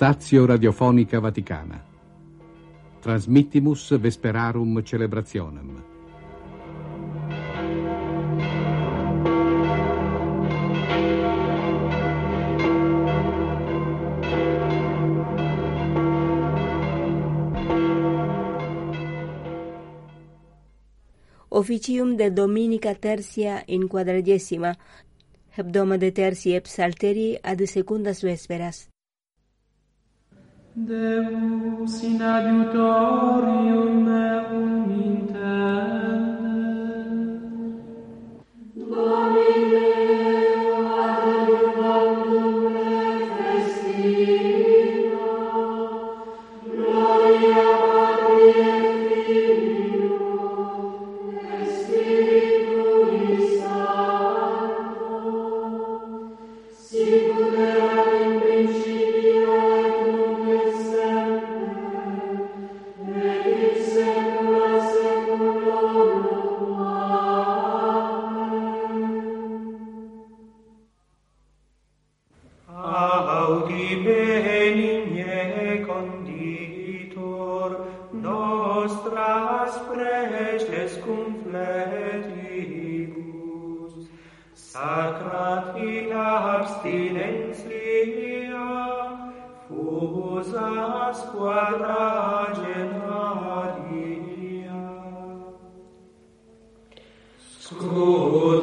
Statio Radiofonica Vaticana. Transmittimus Vesperarum Celebrationem. Officium de Dominica Tertia in quadragesima, hebdoma de tertii et psalterii ad secundas vesperas. Deus in adiutorium meum in スクー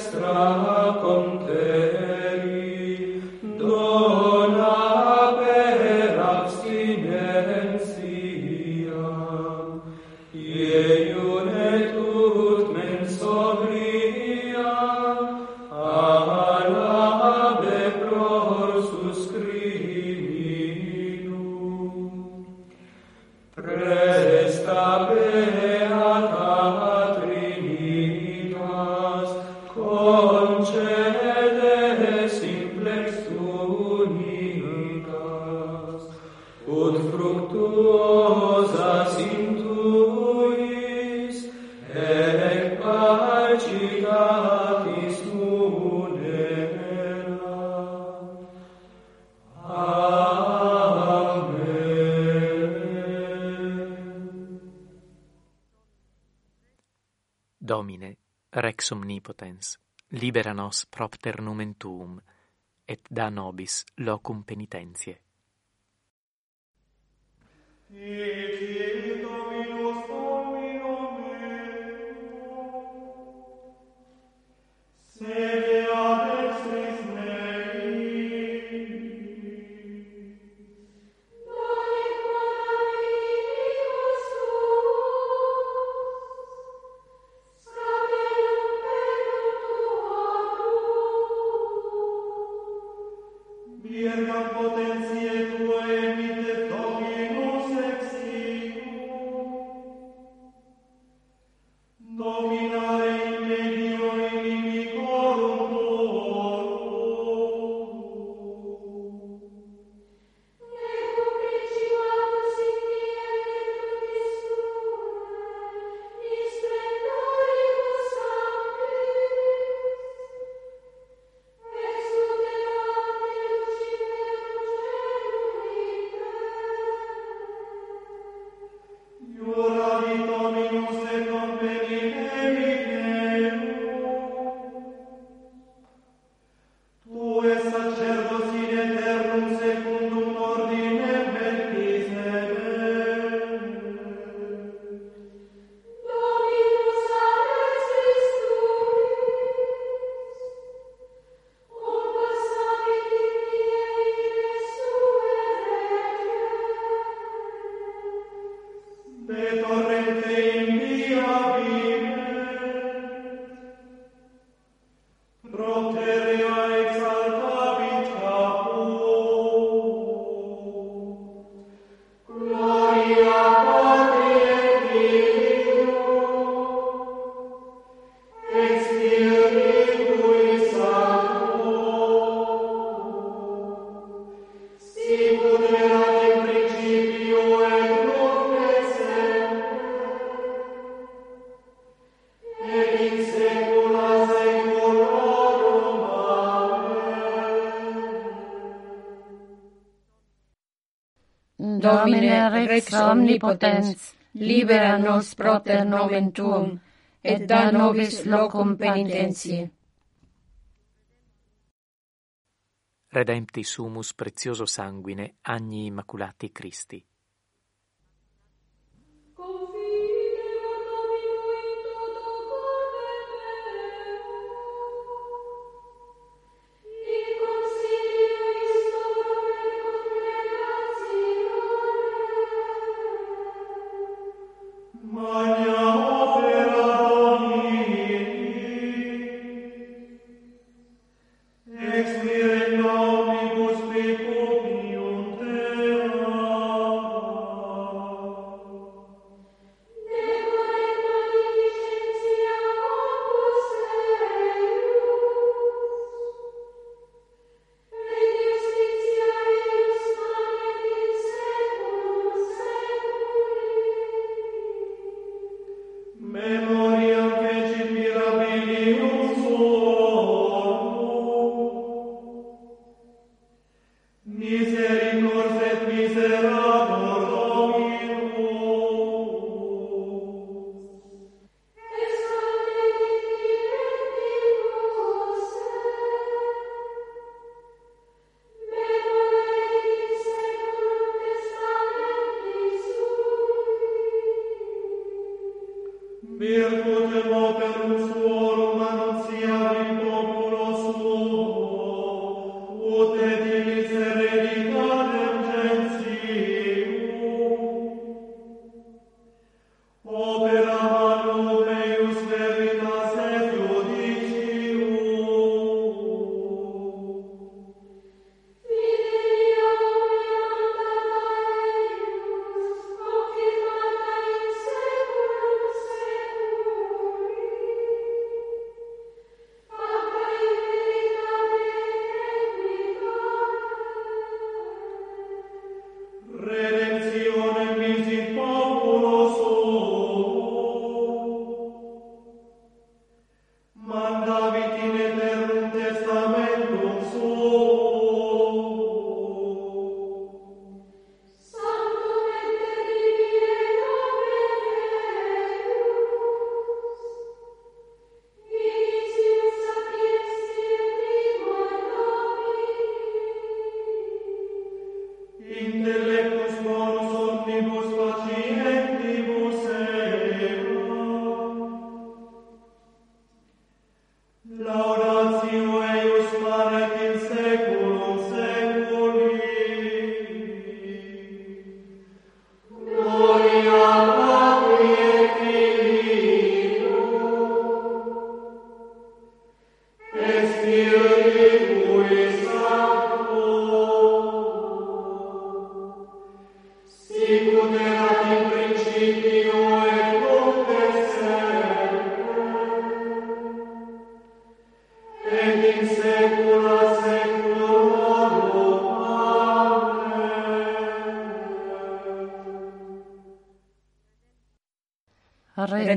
nostra con te. Domine, rex omnipotens, libera nos propter numen tuum, et da nobis locum penitentiae. Ecce Dominus Domino meo, rex omnipotens, libera nos proter nomen tuum, et da nobis locum penitentiae. Redempti sumus prezioso sanguine agni immaculati Christi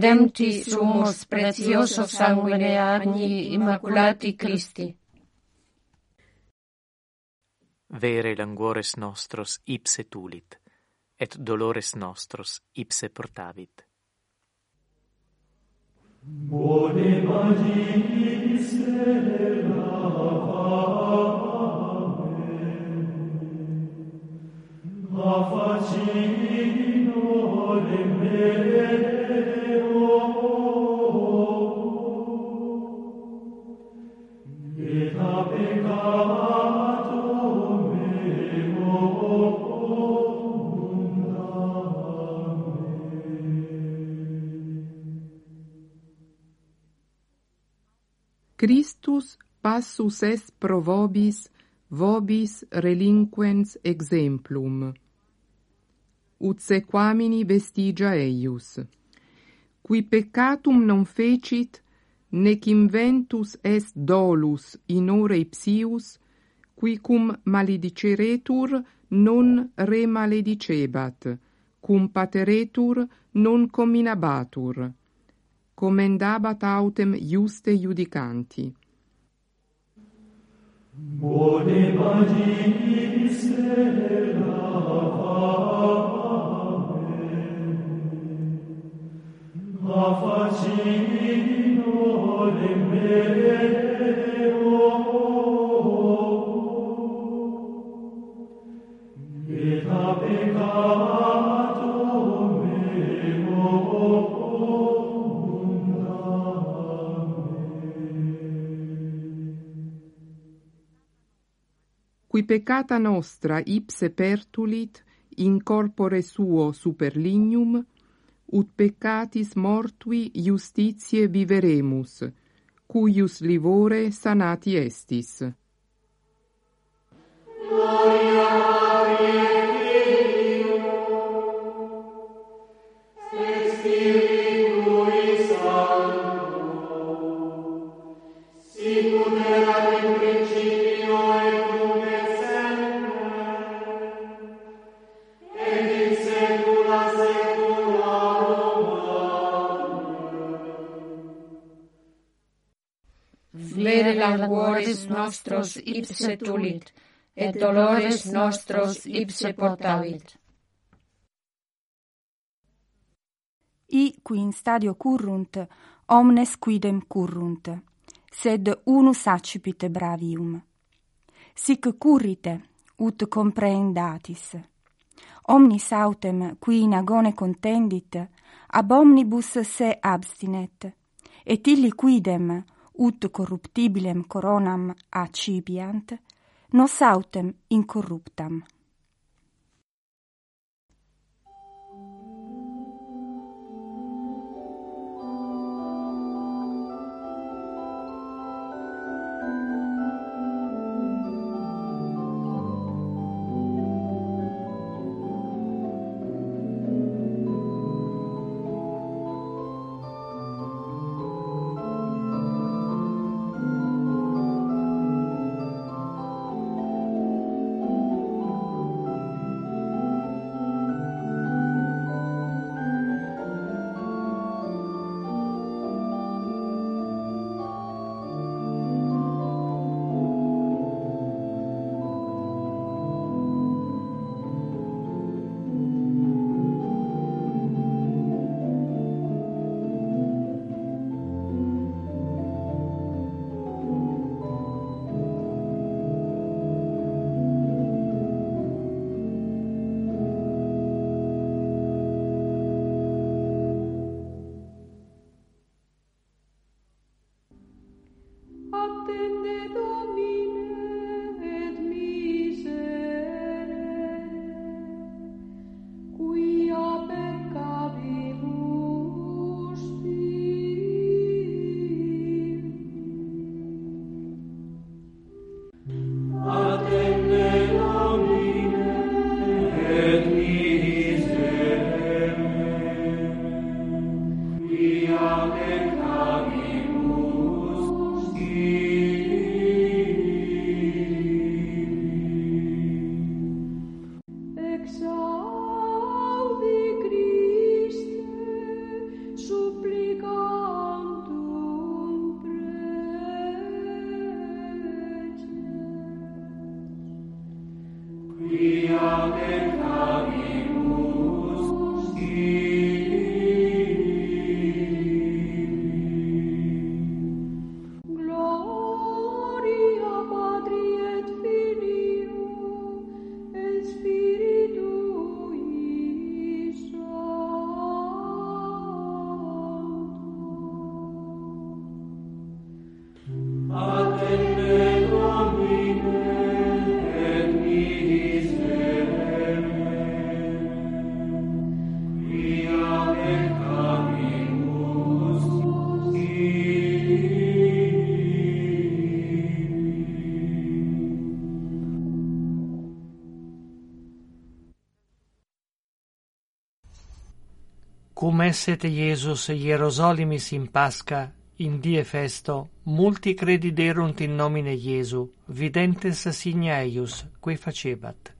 redempti sumus precioso sanguine agni immaculati Christi. Vere languores nostros ipse tulit, et dolores nostros ipse portavit. Bone Maria, Virtus passus est pro vobis, vobis relinquens exemplum. Ut sequamini vestigia eius. Qui peccatum non fecit, nec inventus est dolus in ore ipsius, qui cum malediceretur non remaledicebat, cum pateretur non cominabatur. Commendabat autem juste judicanti. Bone amen. Et a qui peccata nostra ipse pertulit in corpore suo super lignum, ut peccatis mortui justitiae viveremus, cuius livore sanati estis. nostros ipse tulit, et dolores nostros ipse portavit. I qui in stadio currunt, omnes quidem currunt, sed unus accipit bravium. Sic currite, ut comprehendatis. Omnis autem, qui in agone contendit, ab omnibus se abstinet, et illi quidem, ut corruptibilem coronam accipiant, nos autem incorruptam. Cum esset Iesus Hierosolimis in Pascha, in die festo, multi crediderunt in nomine Iesu, videntes signa eius, quae facebat.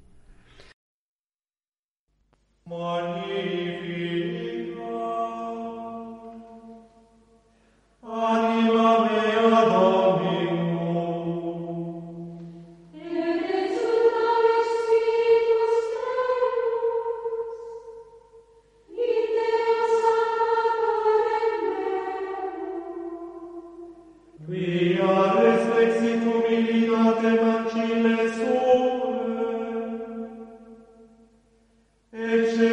Anima Ecce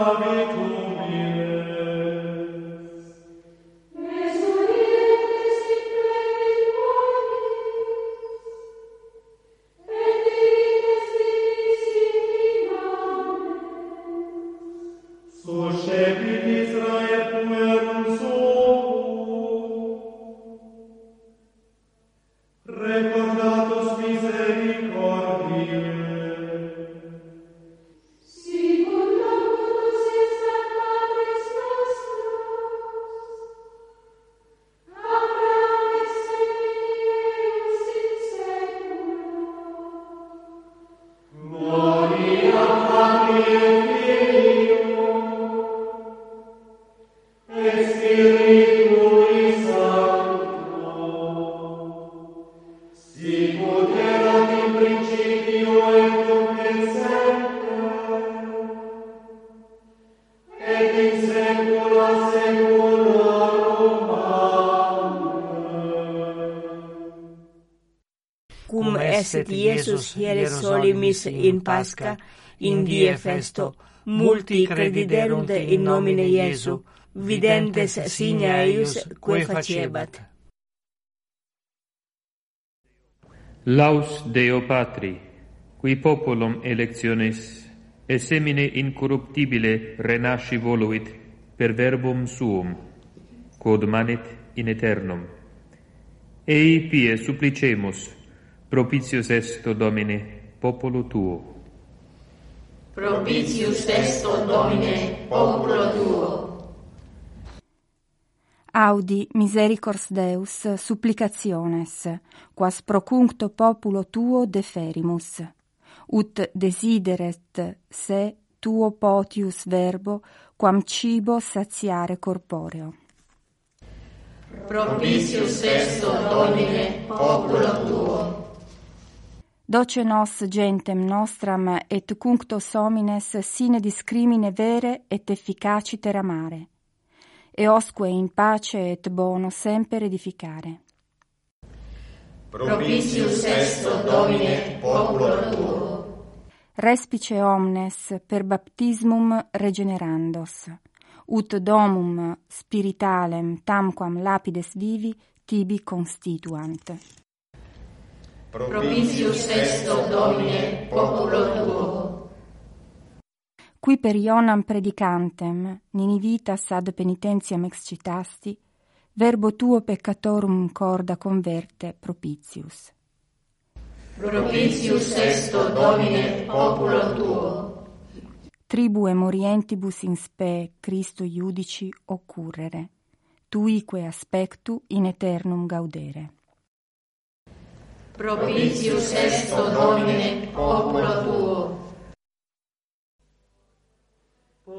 Amen. esset Iesus hieres solimis in Pasca, in die festo, multi crediderunt in nomine Iesu, videntes signa eius, quae facebat. Laus Deo Patri, qui populum electionis, e semine incorruptibile renasci voluit per verbum suum, quod manit in aeternum. Ei pie supplicemus, propitius esto Domine, populo tuo. Propitius esto Domine, populo tuo. Audi misericors Deus supplicationes, quas procuncto populo tuo deferimus, ut desideret se tuo potius verbo, quam cibo satiare corporeo. Propitius est o Domine, populo tuo. Doce nos gentem nostram et cunctos homines sine discrimine vere et efficaciter amare, e osque in pace et bono semper edificare. Propitius est Domine, populo tuo. Respice omnes per baptismum regenerandos, ut domum spiritalem tamquam lapides vivi tibi constituant. Propitius est Domine, populo tuo qui per Ionam predicantem, ninivitas ad penitentiam excitasti, verbo tuo peccatorum corda converte propitius. Propitius esto, Domine, populo tuo. Tribue morientibus in spe Christo iudici occurrere, tuique aspectu in eternum gaudere. Propitius esto, Domine, populo tuo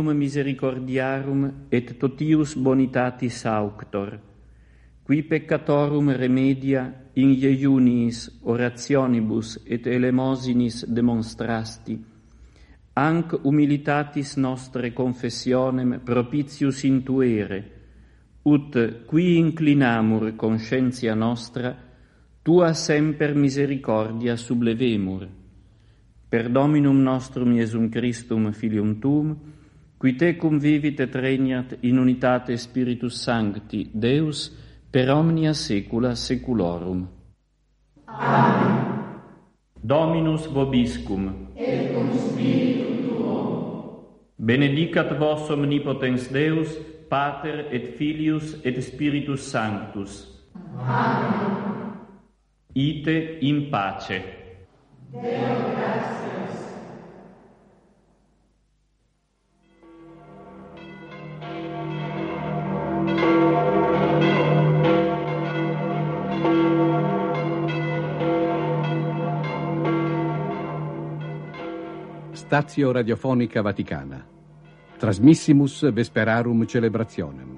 omnium misericordiarum et totius bonitatis auctor, qui peccatorum remedia in iunis orationibus et elemosinis demonstrasti, anc humilitatis nostre confessionem propitius intuere, ut qui inclinamur conscientia nostra, tua semper misericordia sublevemur. Per Dominum nostrum Iesum Christum filium tuum, qui tecum vivit et regnat in unitate Spiritus Sancti, Deus, per omnia saecula saeculorum. Amen. Dominus vobiscum. Et cum spiritu tuo. Benedicat vos omnipotens Deus, Pater et Filius et Spiritus Sanctus. Amen. Ite in pace. Deo gratias. Stazio Radiofonica Vaticana. Trasmissimus Vesperarum Celebrationem.